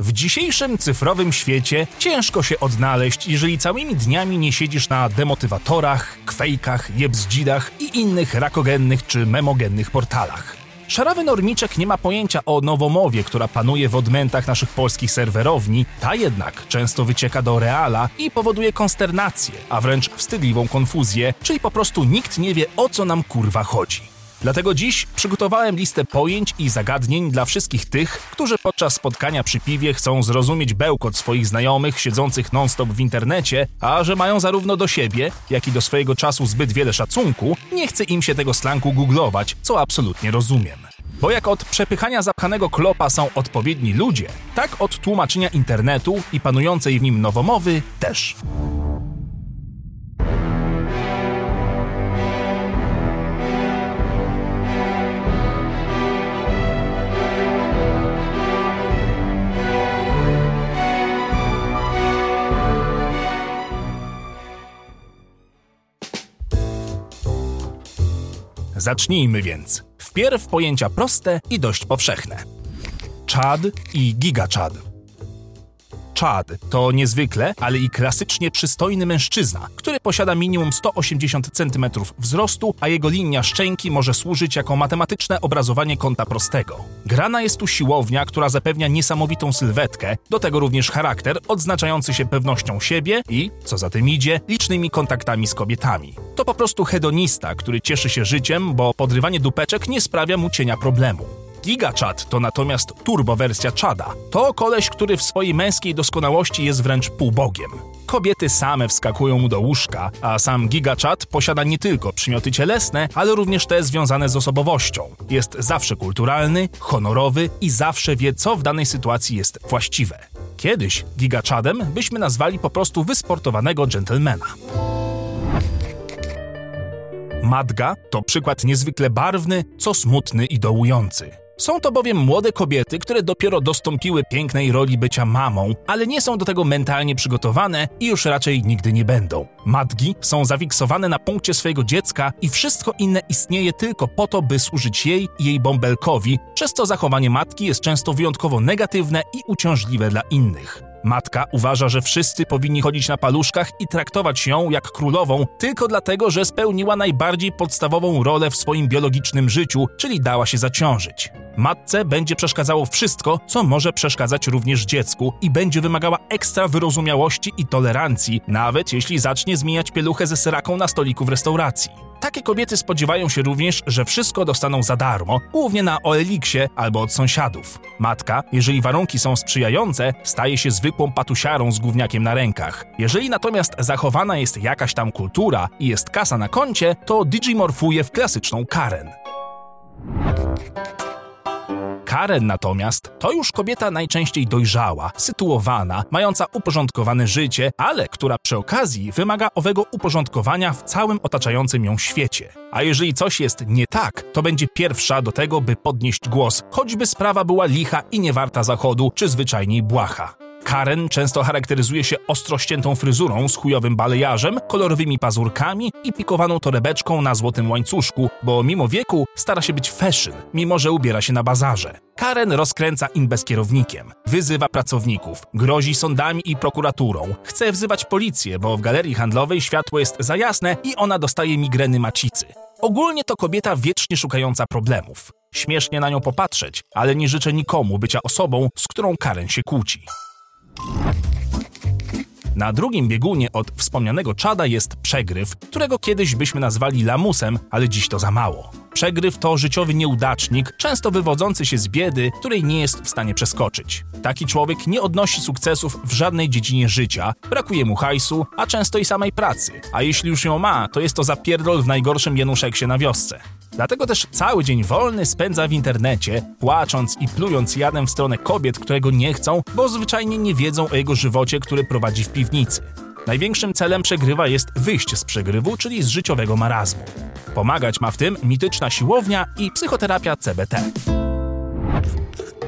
W dzisiejszym cyfrowym świecie ciężko się odnaleźć, jeżeli całymi dniami nie siedzisz na demotywatorach, kwejkach, jebzdzidach i innych rakogennych czy memogennych portalach. Szarawy normiczek nie ma pojęcia o nowomowie, która panuje w odmętach naszych polskich serwerowni, ta jednak często wycieka do reala i powoduje konsternację, a wręcz wstydliwą konfuzję, czyli po prostu nikt nie wie o co nam kurwa chodzi. Dlatego dziś przygotowałem listę pojęć i zagadnień dla wszystkich tych, którzy podczas spotkania przy piwie chcą zrozumieć bełkot swoich znajomych siedzących non-stop w internecie, a że mają zarówno do siebie, jak i do swojego czasu zbyt wiele szacunku, nie chce im się tego slangu googlować, co absolutnie rozumiem. Bo jak od przepychania zapchanego klopa są odpowiedni ludzie, tak od tłumaczenia internetu i panującej w nim nowomowy też. Zacznijmy więc. Wpierw pojęcia proste i dość powszechne. Chad i gigachad. Chad to niezwykle, ale i klasycznie przystojny mężczyzna, który posiada minimum 180 cm wzrostu, a jego linia szczęki może służyć jako matematyczne obrazowanie kąta prostego. Grana jest tu siłownia, która zapewnia niesamowitą sylwetkę, do tego również charakter odznaczający się pewnością siebie i, co za tym idzie, licznymi kontaktami z kobietami. To po prostu hedonista, który cieszy się życiem, bo podrywanie dupeczek nie sprawia mu cienia problemu. GigaChad to natomiast turbowersja Chada. To koleś, który w swojej męskiej doskonałości jest wręcz półbogiem. Kobiety same wskakują mu do łóżka, a sam GigaChad posiada nie tylko przymioty cielesne, ale również te związane z osobowością. Jest zawsze kulturalny, honorowy i zawsze wie, co w danej sytuacji jest właściwe. Kiedyś GigaChadem byśmy nazwali po prostu wysportowanego dżentelmena. Madga to przykład niezwykle barwny, co smutny i dołujący. Są to bowiem młode kobiety, które dopiero dostąpiły pięknej roli bycia mamą, ale nie są do tego mentalnie przygotowane i już raczej nigdy nie będą. Matki są zafiksowane na punkcie swojego dziecka i wszystko inne istnieje tylko po to, by służyć jej i jej bąbelkowi, przez co zachowanie matki jest często wyjątkowo negatywne i uciążliwe dla innych. Matka uważa, że wszyscy powinni chodzić na paluszkach i traktować ją jak królową tylko dlatego, że spełniła najbardziej podstawową rolę w swoim biologicznym życiu, czyli dała się zaciążyć. Matce będzie przeszkadzało wszystko, co może przeszkadzać również dziecku i będzie wymagała ekstra wyrozumiałości i tolerancji, nawet jeśli zacznie zmieniać pieluchę ze seraką na stoliku w restauracji. Takie kobiety spodziewają się również, że wszystko dostaną za darmo, głównie na OLX albo od sąsiadów. Matka, jeżeli warunki są sprzyjające, staje się zwykłą patusiarą z gówniakiem na rękach. Jeżeli natomiast zachowana jest jakaś tam kultura i jest kasa na koncie, to digimorfuje w klasyczną Karen. Karen natomiast to już kobieta najczęściej dojrzała, sytuowana, mająca uporządkowane życie, ale która przy okazji wymaga owego uporządkowania w całym otaczającym ją świecie. A jeżeli coś jest nie tak, to będzie pierwsza do tego, by podnieść głos, choćby sprawa była licha i niewarta zachodu, czy zwyczajniej błaha. Karen często charakteryzuje się ostro ściętą fryzurą z chujowym balejarzem, kolorowymi pazurkami i pikowaną torebeczką na złotym łańcuszku, bo mimo wieku stara się być fashion, mimo że ubiera się na bazarze. Karen rozkręca im bez kierownikiem, wyzywa pracowników, grozi sądami i prokuraturą, chce wzywać policję, bo w galerii handlowej światło jest za jasne i ona dostaje migreny macicy. Ogólnie to kobieta wiecznie szukająca problemów. Śmiesznie na nią popatrzeć, ale nie życzę nikomu bycia osobą, z którą Karen się kłóci. Na drugim biegunie od wspomnianego czada jest przegryw, którego kiedyś byśmy nazwali lamusem, ale dziś to za mało. Przegryw to życiowy nieudacznik, często wywodzący się z biedy, której nie jest w stanie przeskoczyć. Taki człowiek nie odnosi sukcesów w żadnej dziedzinie życia, brakuje mu hajsu, a często i samej pracy, a jeśli już ją ma, to jest to zapierdol w najgorszym Januszeksie na wiosce. Dlatego też cały dzień wolny spędza w internecie, płacząc i plując jadem w stronę kobiet, którego nie chcą, bo zwyczajnie nie wiedzą o jego żywocie, który prowadzi w piwnicy. Największym celem przegrywa jest wyjść z przegrywu, czyli z życiowego marazmu. Pomagać ma w tym mityczna siłownia i psychoterapia CBT.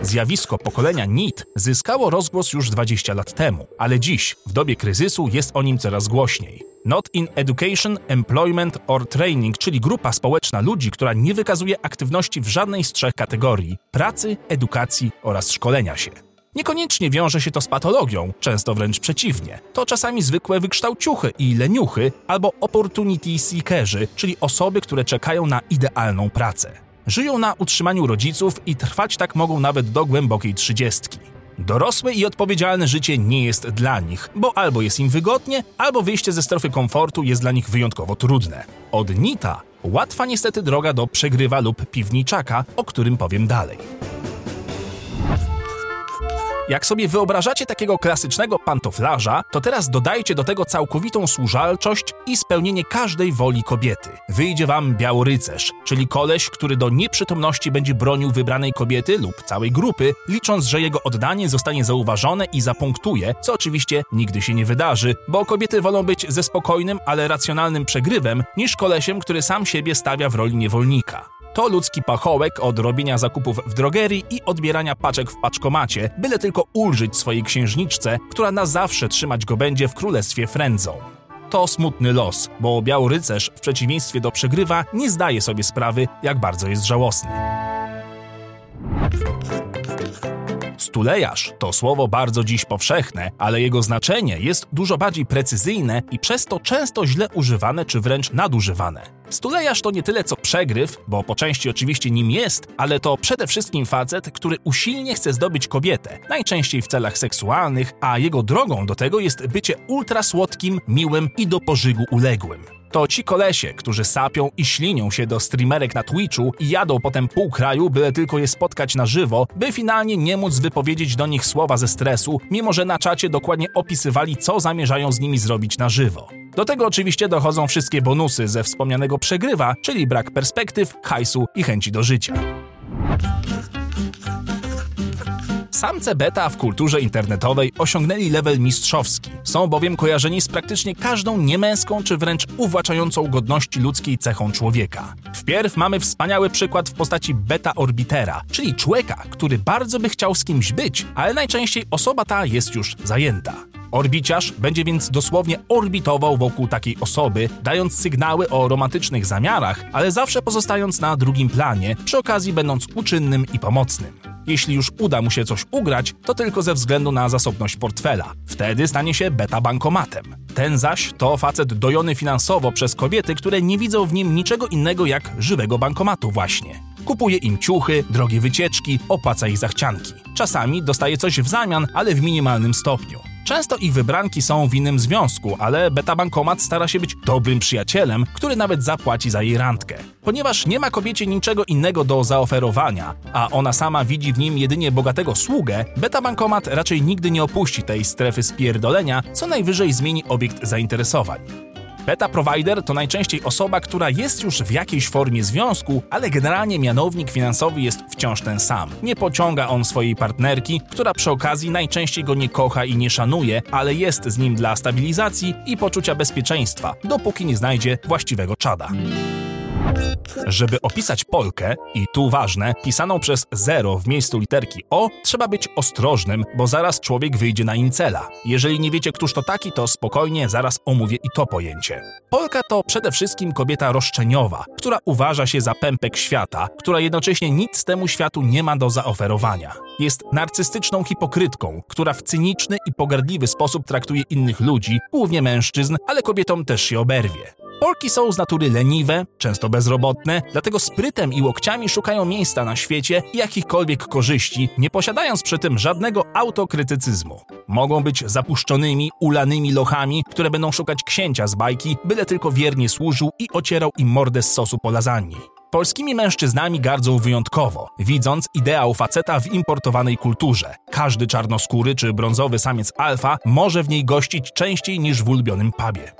Zjawisko pokolenia NIT zyskało rozgłos już 20 lat temu, ale dziś, w dobie kryzysu, jest o nim coraz głośniej. Not in Education, Employment or Training, czyli grupa społeczna ludzi, która nie wykazuje aktywności w żadnej z trzech kategorii pracy, edukacji oraz szkolenia się. Niekoniecznie wiąże się to z patologią, często wręcz przeciwnie. To czasami zwykłe wykształciuchy i leniuchy albo opportunity seekerzy, czyli osoby, które czekają na idealną pracę. Żyją na utrzymaniu rodziców i trwać tak mogą nawet do głębokiej trzydziestki. Dorosłe i odpowiedzialne życie nie jest dla nich, bo albo jest im wygodnie, albo wyjście ze strefy komfortu jest dla nich wyjątkowo trudne. Od Nita łatwa niestety droga do przegrywa lub piwniczaka, o którym powiem dalej. Jak sobie wyobrażacie takiego klasycznego pantoflarza, to teraz dodajcie do tego całkowitą służalczość i spełnienie każdej woli kobiety. Wyjdzie wam białorycerz, czyli koleś, który do nieprzytomności będzie bronił wybranej kobiety lub całej grupy, licząc, że jego oddanie zostanie zauważone i zapunktuje, co oczywiście nigdy się nie wydarzy, bo kobiety wolą być ze spokojnym, ale racjonalnym przegrywem, niż kolesiem, który sam siebie stawia w roli niewolnika. To ludzki pachołek od robienia zakupów w drogerii i odbierania paczek w paczkomacie, byle tylko ulżyć swojej księżniczce, która na zawsze trzymać go będzie w królestwie frędzą. To smutny los, bo biały rycerz w przeciwieństwie do przegrywa nie zdaje sobie sprawy, jak bardzo jest żałosny. Stulejarz to słowo bardzo dziś powszechne, ale jego znaczenie jest dużo bardziej precyzyjne i przez to często źle używane czy wręcz nadużywane. Stulejarz to nie tyle co przegryw, bo po części oczywiście nim jest, ale to przede wszystkim facet, który usilnie chce zdobyć kobietę, najczęściej w celach seksualnych, a jego drogą do tego jest bycie ultrasłodkim, miłym i do pożygu uległym. To ci kolesie, którzy sapią i ślinią się do streamerek na Twitchu i jadą potem pół kraju, byle tylko je spotkać na żywo, by finalnie nie móc wypowiedzieć do nich słowa ze stresu, mimo że na czacie dokładnie opisywali, co zamierzają z nimi zrobić na żywo. Do tego oczywiście dochodzą wszystkie bonusy ze wspomnianego przegrywa, czyli brak perspektyw, hajsu i chęci do życia. Samce beta w kulturze internetowej osiągnęli level mistrzowski. Są bowiem kojarzeni z praktycznie każdą niemęską czy wręcz uwłaczającą godności ludzkiej cechą człowieka. Wpierw mamy wspaniały przykład w postaci beta orbitera, czyli człowieka, który bardzo by chciał z kimś być, ale najczęściej osoba ta jest już zajęta. Orbiciarz będzie więc dosłownie orbitował wokół takiej osoby, dając sygnały o romantycznych zamiarach, ale zawsze pozostając na drugim planie, przy okazji będąc uczynnym i pomocnym. Jeśli już uda mu się coś ugrać, to tylko ze względu na zasobność portfela. Wtedy stanie się beta bankomatem. Ten zaś to facet dojony finansowo przez kobiety, które nie widzą w nim niczego innego jak żywego bankomatu właśnie. Kupuje im ciuchy, drogie wycieczki, opłaca ich zachcianki. Czasami dostaje coś w zamian, ale w minimalnym stopniu. Często ich wybranki są w innym związku, ale beta bankomat stara się być dobrym przyjacielem, który nawet zapłaci za jej randkę. Ponieważ nie ma kobiecie niczego innego do zaoferowania, a ona sama widzi w nim jedynie bogatego sługę, beta bankomat raczej nigdy nie opuści tej strefy spierdolenia, co najwyżej zmieni obiekt zainteresowań. Beta provider to najczęściej osoba, która jest już w jakiejś formie związku, ale generalnie mianownik finansowy jest wciąż ten sam. Nie pociąga on swojej partnerki, która przy okazji najczęściej go nie kocha i nie szanuje, ale jest z nim dla stabilizacji i poczucia bezpieczeństwa, dopóki nie znajdzie właściwego czada. Żeby opisać Polkę, i tu ważne, pisaną przez zero w miejscu literki O, trzeba być ostrożnym, bo zaraz człowiek wyjdzie na incela. Jeżeli nie wiecie, któż to taki, to spokojnie, zaraz omówię i to pojęcie. Polka to przede wszystkim kobieta roszczeniowa, która uważa się za pępek świata, która jednocześnie nic temu światu nie ma do zaoferowania. Jest narcystyczną hipokrytką, która w cyniczny i pogardliwy sposób traktuje innych ludzi, głównie mężczyzn, ale kobietom też się oberwie. Polki są z natury leniwe, często bezrobotne, dlatego sprytem i łokciami szukają miejsca na świecie i jakichkolwiek korzyści, nie posiadając przy tym żadnego autokrytycyzmu. Mogą być zapuszczonymi, ulanymi lochami, które będą szukać księcia z bajki, byle tylko wiernie służył i ocierał im mordę z sosu po lasagne. Polskimi mężczyznami gardzą wyjątkowo, widząc ideał faceta w importowanej kulturze. Każdy czarnoskóry czy brązowy samiec alfa może w niej gościć częściej niż w ulubionym pubie.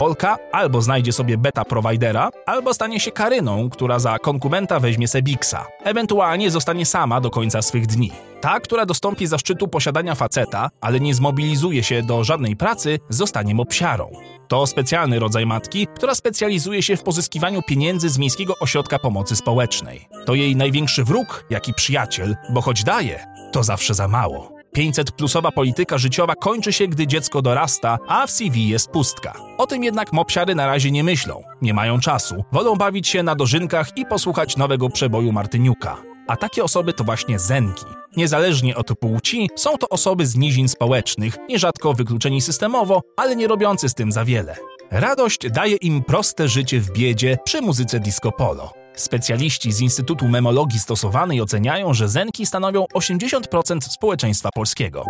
Polka albo znajdzie sobie beta providera, albo stanie się Karyną, która za konkubenta weźmie Sebiksa. Ewentualnie zostanie sama do końca swych dni. Ta, która dostąpi zaszczytu posiadania faceta, ale nie zmobilizuje się do żadnej pracy, zostanie mopsiarą. To specjalny rodzaj matki, która specjalizuje się w pozyskiwaniu pieniędzy z Miejskiego Ośrodka Pomocy Społecznej. To jej największy wróg, jak i przyjaciel, bo choć daje, to zawsze za mało. 500-plusowa polityka życiowa kończy się, gdy dziecko dorasta, a w CV jest pustka. O tym jednak mopsiary na razie nie myślą. Nie mają czasu. Wolą bawić się na dożynkach i posłuchać nowego przeboju Martyniuka. a takie osoby to właśnie zenki. Niezależnie od płci, są to osoby z nizin społecznych, nierzadko wykluczeni systemowo, ale nie robiący z tym za wiele. Radość daje im proste życie w biedzie przy muzyce disco polo. Specjaliści z Instytutu Memologii Stosowanej oceniają, że zenki stanowią 80% społeczeństwa polskiego.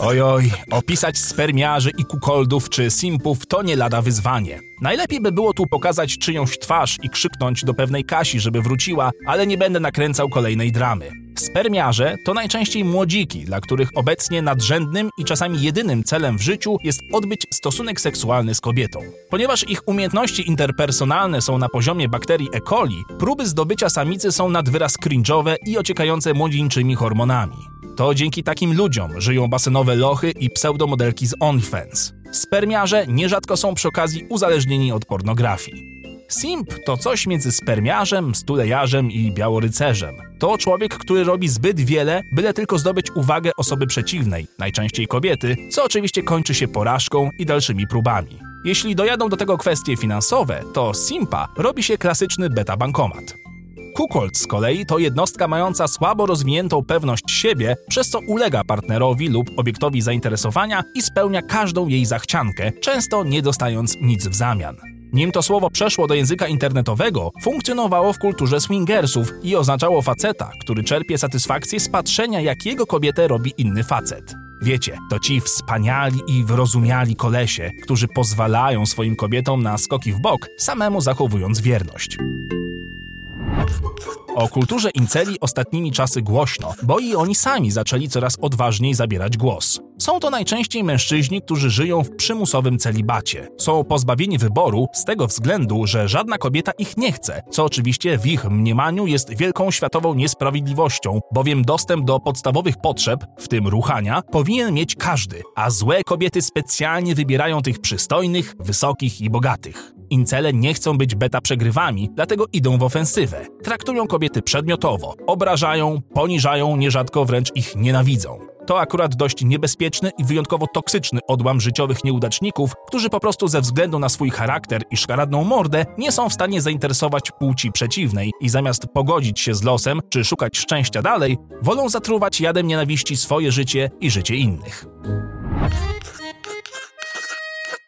Ojoj, opisać spermiarzy i kukoldów czy simpów to nie lada wyzwanie. Najlepiej by było tu pokazać czyjąś twarz i krzyknąć do pewnej Kasi, żeby wróciła, ale nie będę nakręcał kolejnej dramy. Spermiarze to najczęściej młodziki, dla których obecnie nadrzędnym i czasami jedynym celem w życiu jest odbyć stosunek seksualny z kobietą. Ponieważ ich umiejętności interpersonalne są na poziomie bakterii E. coli, próby zdobycia samicy są nad wyraz cringe'owe i ociekające młodzieńczymi hormonami. To dzięki takim ludziom żyją basenowe lochy i pseudomodelki z OnlyFans. Spermiarze nierzadko są przy okazji uzależnieni od pornografii. Simp to coś między spermiarzem, stulejarzem i białorycerzem. To człowiek, który robi zbyt wiele, byle tylko zdobyć uwagę osoby przeciwnej, najczęściej kobiety, co oczywiście kończy się porażką i dalszymi próbami. Jeśli dojadą do tego kwestie finansowe, to Simpa robi się klasyczny beta bankomat. Kukolt z kolei to jednostka mająca słabo rozwiniętą pewność siebie, przez co ulega partnerowi lub obiektowi zainteresowania i spełnia każdą jej zachciankę, często nie dostając nic w zamian. Nim to słowo przeszło do języka internetowego, funkcjonowało w kulturze swingersów i oznaczało faceta, który czerpie satysfakcję z patrzenia, jak jego kobietę robi inny facet. Wiecie, to ci wspaniali i wyrozumiali kolesie, którzy pozwalają swoim kobietom na skoki w bok, samemu zachowując wierność. O kulturze inceli ostatnimi czasy głośno, bo i oni sami zaczęli coraz odważniej zabierać głos. Są to najczęściej mężczyźni, którzy żyją w przymusowym celibacie. Są pozbawieni wyboru z tego względu, że żadna kobieta ich nie chce, co oczywiście w ich mniemaniu jest wielką światową niesprawiedliwością, bowiem dostęp do podstawowych potrzeb, w tym ruchania, powinien mieć każdy, a złe kobiety specjalnie wybierają tych przystojnych, wysokich i bogatych. Incele nie chcą być beta przegrywami, dlatego idą w ofensywę. Traktują kobiety przedmiotowo, obrażają, poniżają, nierzadko wręcz ich nienawidzą. To akurat dość niebezpieczny i wyjątkowo toksyczny odłam życiowych nieudaczników, którzy po prostu ze względu na swój charakter i szkaradną mordę nie są w stanie zainteresować płci przeciwnej i zamiast pogodzić się z losem czy szukać szczęścia dalej, wolą zatruwać jadem nienawiści swoje życie i życie innych.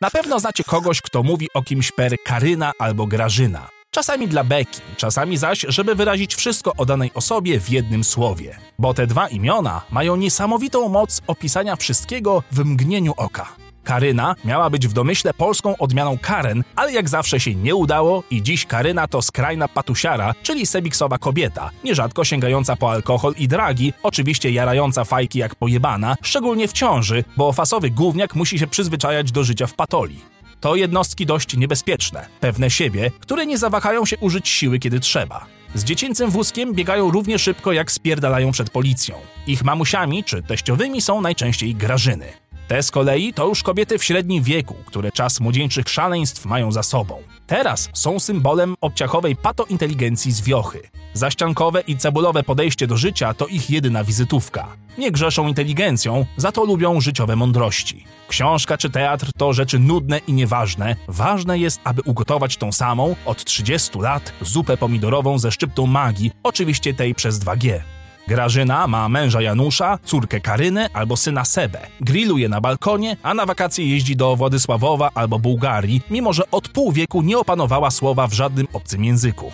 Na pewno znacie kogoś, kto mówi o kimś per Karyna albo Grażyna. Czasami dla beki, czasami zaś, żeby wyrazić wszystko o danej osobie w jednym słowie. Bo te dwa imiona mają niesamowitą moc opisania wszystkiego w mgnieniu oka. Karyna miała być w domyśle polską odmianą Karen, ale jak zawsze się nie udało i dziś Karyna to skrajna patusiara, czyli sebiksowa kobieta, nierzadko sięgająca po alkohol i dragi, oczywiście jarająca fajki jak pojebana, szczególnie w ciąży, bo fasowy gówniak musi się przyzwyczajać do życia w patoli. To jednostki dość niebezpieczne, pewne siebie, które nie zawahają się użyć siły kiedy trzeba. Z dziecięcym wózkiem biegają równie szybko jak spierdalają przed policją. Ich mamusiami czy teściowymi są najczęściej grażyny. Te z kolei to już kobiety w średnim wieku, które czas młodzieńczych szaleństw mają za sobą. Teraz są symbolem obciachowej patointeligencji z wiochy. Zaściankowe i cebulowe podejście do życia to ich jedyna wizytówka. Nie grzeszą inteligencją, za to lubią życiowe mądrości. Książka czy teatr to rzeczy nudne i nieważne. Ważne jest, aby ugotować tą samą, od 30 lat, zupę pomidorową ze szczyptą magii, oczywiście tej przez 2G. Grażyna ma męża Janusza, córkę Karynę albo syna Sebę. Grilluje na balkonie, a na wakacje jeździ do Władysławowa albo Bułgarii, mimo że od pół wieku nie opanowała słowa w żadnym obcym języku.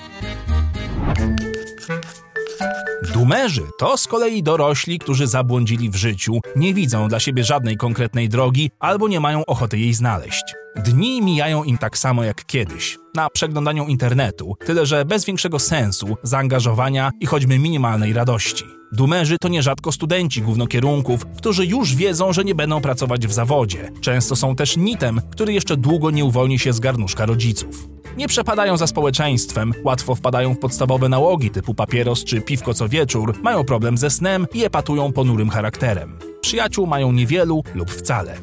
Dumerzy to z kolei dorośli, którzy zabłądzili w życiu, nie widzą dla siebie żadnej konkretnej drogi albo nie mają ochoty jej znaleźć. Dni mijają im tak samo jak kiedyś, na przeglądaniu internetu, tyle że bez większego sensu, zaangażowania i choćby minimalnej radości. Dumerzy to nierzadko studenci gównokierunków, którzy już wiedzą, że nie będą pracować w zawodzie. Często są też nitem, który jeszcze długo nie uwolni się z garnuszka rodziców. Nie przepadają za społeczeństwem, łatwo wpadają w podstawowe nałogi typu papieros czy piwko co wieczór, mają problem ze snem i epatują ponurym charakterem. Przyjaciół mają niewielu lub wcale.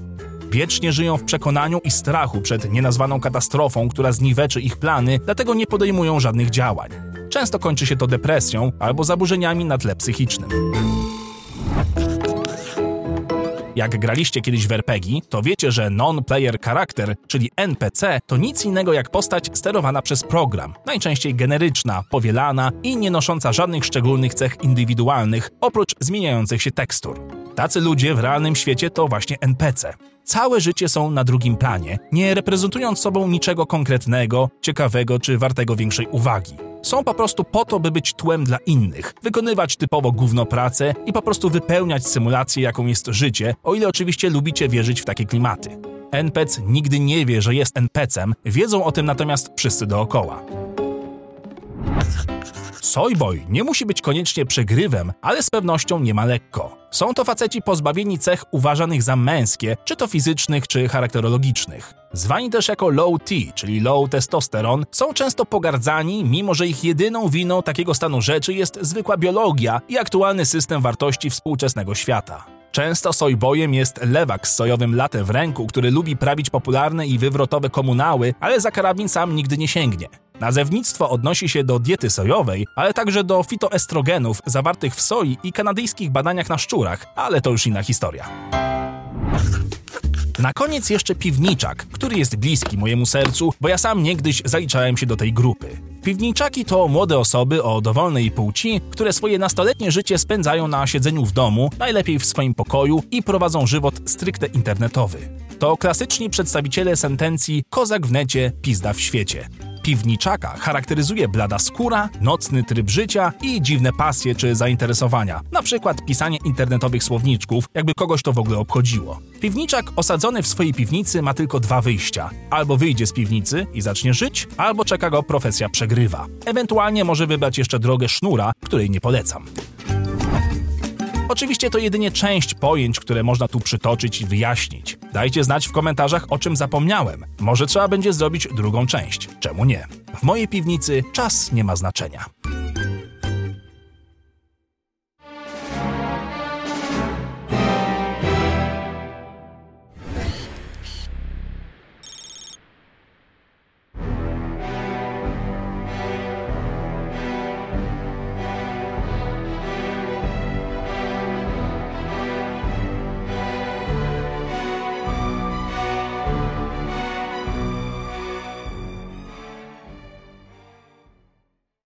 Wiecznie żyją w przekonaniu i strachu przed nienazwaną katastrofą, która zniweczy ich plany, dlatego nie podejmują żadnych działań. Często kończy się to depresją albo zaburzeniami na tle psychicznym. Jak graliście kiedyś w RPG, to wiecie, że non-player character, czyli NPC, to nic innego jak postać sterowana przez program, najczęściej generyczna, powielana i nie nosząca żadnych szczególnych cech indywidualnych, oprócz zmieniających się tekstur. Tacy ludzie w realnym świecie to właśnie NPC. Całe życie są na drugim planie, nie reprezentując sobą niczego konkretnego, ciekawego czy wartego większej uwagi. Są po prostu po to, by być tłem dla innych, wykonywać typowo gówno pracę i po prostu wypełniać symulację, jaką jest życie, o ile oczywiście lubicie wierzyć w takie klimaty. NPC nigdy nie wie, że jest NPC-em, wiedzą o tym natomiast wszyscy dookoła. Soyboy nie musi być koniecznie przegrywem, ale z pewnością nie ma lekko. Są to faceci pozbawieni cech uważanych za męskie, czy to fizycznych, czy charakterologicznych. Zwani też jako low T, czyli low testosteron, są często pogardzani, mimo że ich jedyną winą takiego stanu rzeczy jest zwykła biologia i aktualny system wartości współczesnego świata. Często sojbojem jest lewak z sojowym latem w ręku, który lubi prawić popularne i wywrotowe komunały, ale za karabin sam nigdy nie sięgnie. Nazewnictwo odnosi się do diety sojowej, ale także do fitoestrogenów zawartych w soi i kanadyjskich badaniach na szczurach, ale to już inna historia. Na koniec jeszcze piwniczak, który jest bliski mojemu sercu, bo ja sam niegdyś zaliczałem się do tej grupy. Piwniczaki to młode osoby o dowolnej płci, które swoje nastoletnie życie spędzają na siedzeniu w domu, najlepiej w swoim pokoju i prowadzą żywot stricte internetowy. To klasyczni przedstawiciele sentencji kozak w necie, pizda w świecie. Piwniczaka charakteryzuje blada skóra, nocny tryb życia i dziwne pasje czy zainteresowania, na przykład pisanie internetowych słowniczków, jakby kogoś to w ogóle obchodziło. Piwniczak osadzony w swojej piwnicy ma tylko dwa wyjścia. Albo wyjdzie z piwnicy i zacznie żyć, albo czeka go profesja przegrywa. Ewentualnie może wybrać jeszcze drogę sznura, której nie polecam. Oczywiście to jedynie część pojęć, które można tu przytoczyć i wyjaśnić. Dajcie znać w komentarzach, o czym zapomniałem. Może trzeba będzie zrobić drugą część. Czemu nie? W mojej piwnicy czas nie ma znaczenia.